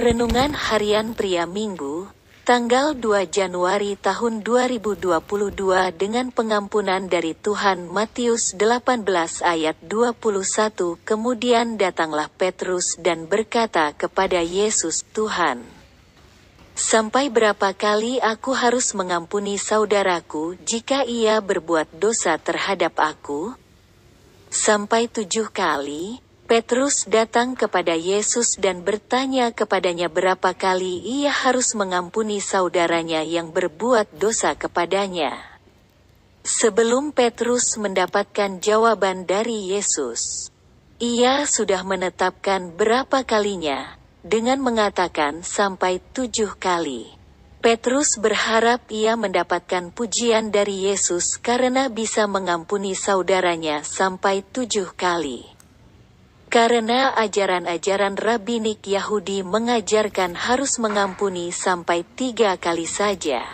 Renungan Harian Pria Minggu, tanggal 2 Januari tahun 2022 dengan pengampunan dari Tuhan Matius 18 ayat 21 Kemudian datanglah Petrus dan berkata kepada Yesus Tuhan, Sampai berapa kali aku harus mengampuni saudaraku jika ia berbuat dosa terhadap aku? Sampai tujuh kali, Petrus datang kepada Yesus dan bertanya kepadanya berapa kali ia harus mengampuni saudaranya yang berbuat dosa kepadanya. Sebelum Petrus mendapatkan jawaban dari Yesus, ia sudah menetapkan berapa kalinya, dengan mengatakan sampai tujuh kali. Petrus berharap ia mendapatkan pujian dari Yesus karena bisa mengampuni saudaranya sampai tujuh kali. Karena ajaran-ajaran rabbinik Yahudi mengajarkan harus mengampuni sampai tiga kali saja.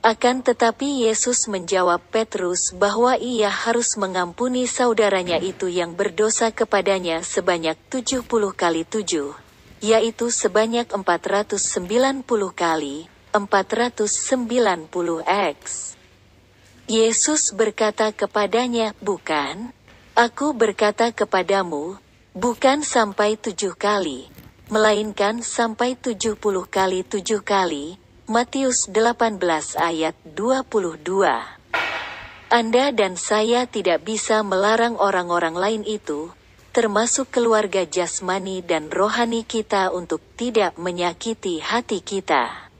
Akan tetapi Yesus menjawab Petrus bahwa ia harus mengampuni saudaranya itu yang berdosa kepadanya sebanyak tujuh puluh kali tujuh, yaitu sebanyak 490 kali, 490 X. Yesus berkata kepadanya, bukan? Aku berkata kepadamu, bukan sampai tujuh kali, melainkan sampai tujuh puluh kali tujuh kali, Matius 18 ayat 22. Anda dan saya tidak bisa melarang orang-orang lain itu, termasuk keluarga jasmani dan rohani kita untuk tidak menyakiti hati kita.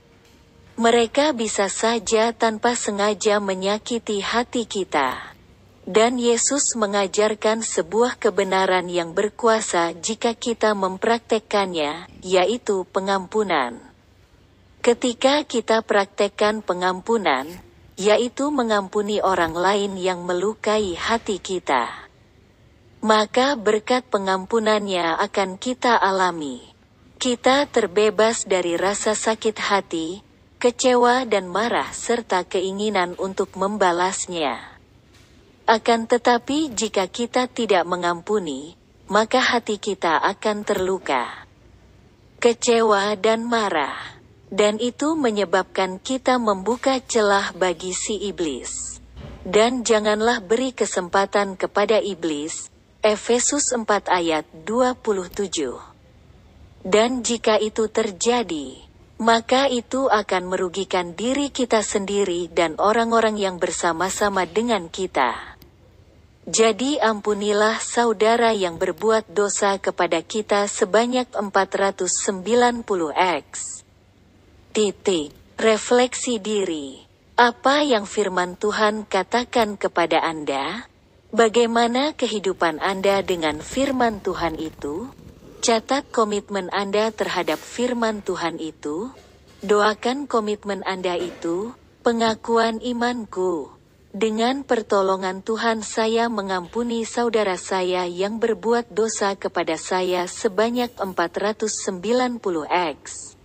Mereka bisa saja tanpa sengaja menyakiti hati kita. Dan Yesus mengajarkan sebuah kebenaran yang berkuasa jika kita mempraktekkannya, yaitu pengampunan. Ketika kita praktekkan pengampunan, yaitu mengampuni orang lain yang melukai hati kita maka berkat pengampunannya akan kita alami. Kita terbebas dari rasa sakit hati, kecewa dan marah serta keinginan untuk membalasnya. Akan tetapi jika kita tidak mengampuni, maka hati kita akan terluka. Kecewa dan marah. Dan itu menyebabkan kita membuka celah bagi si iblis. Dan janganlah beri kesempatan kepada iblis, Efesus 4 ayat 27. Dan jika itu terjadi, maka itu akan merugikan diri kita sendiri dan orang-orang yang bersama-sama dengan kita. Jadi ampunilah saudara yang berbuat dosa kepada kita sebanyak 490 X. Titik. Refleksi diri. Apa yang firman Tuhan katakan kepada Anda? Bagaimana kehidupan Anda dengan firman Tuhan itu? Catat komitmen Anda terhadap firman Tuhan itu. Doakan komitmen Anda itu, pengakuan imanku. Dengan pertolongan Tuhan saya mengampuni saudara saya yang berbuat dosa kepada saya sebanyak 490 X.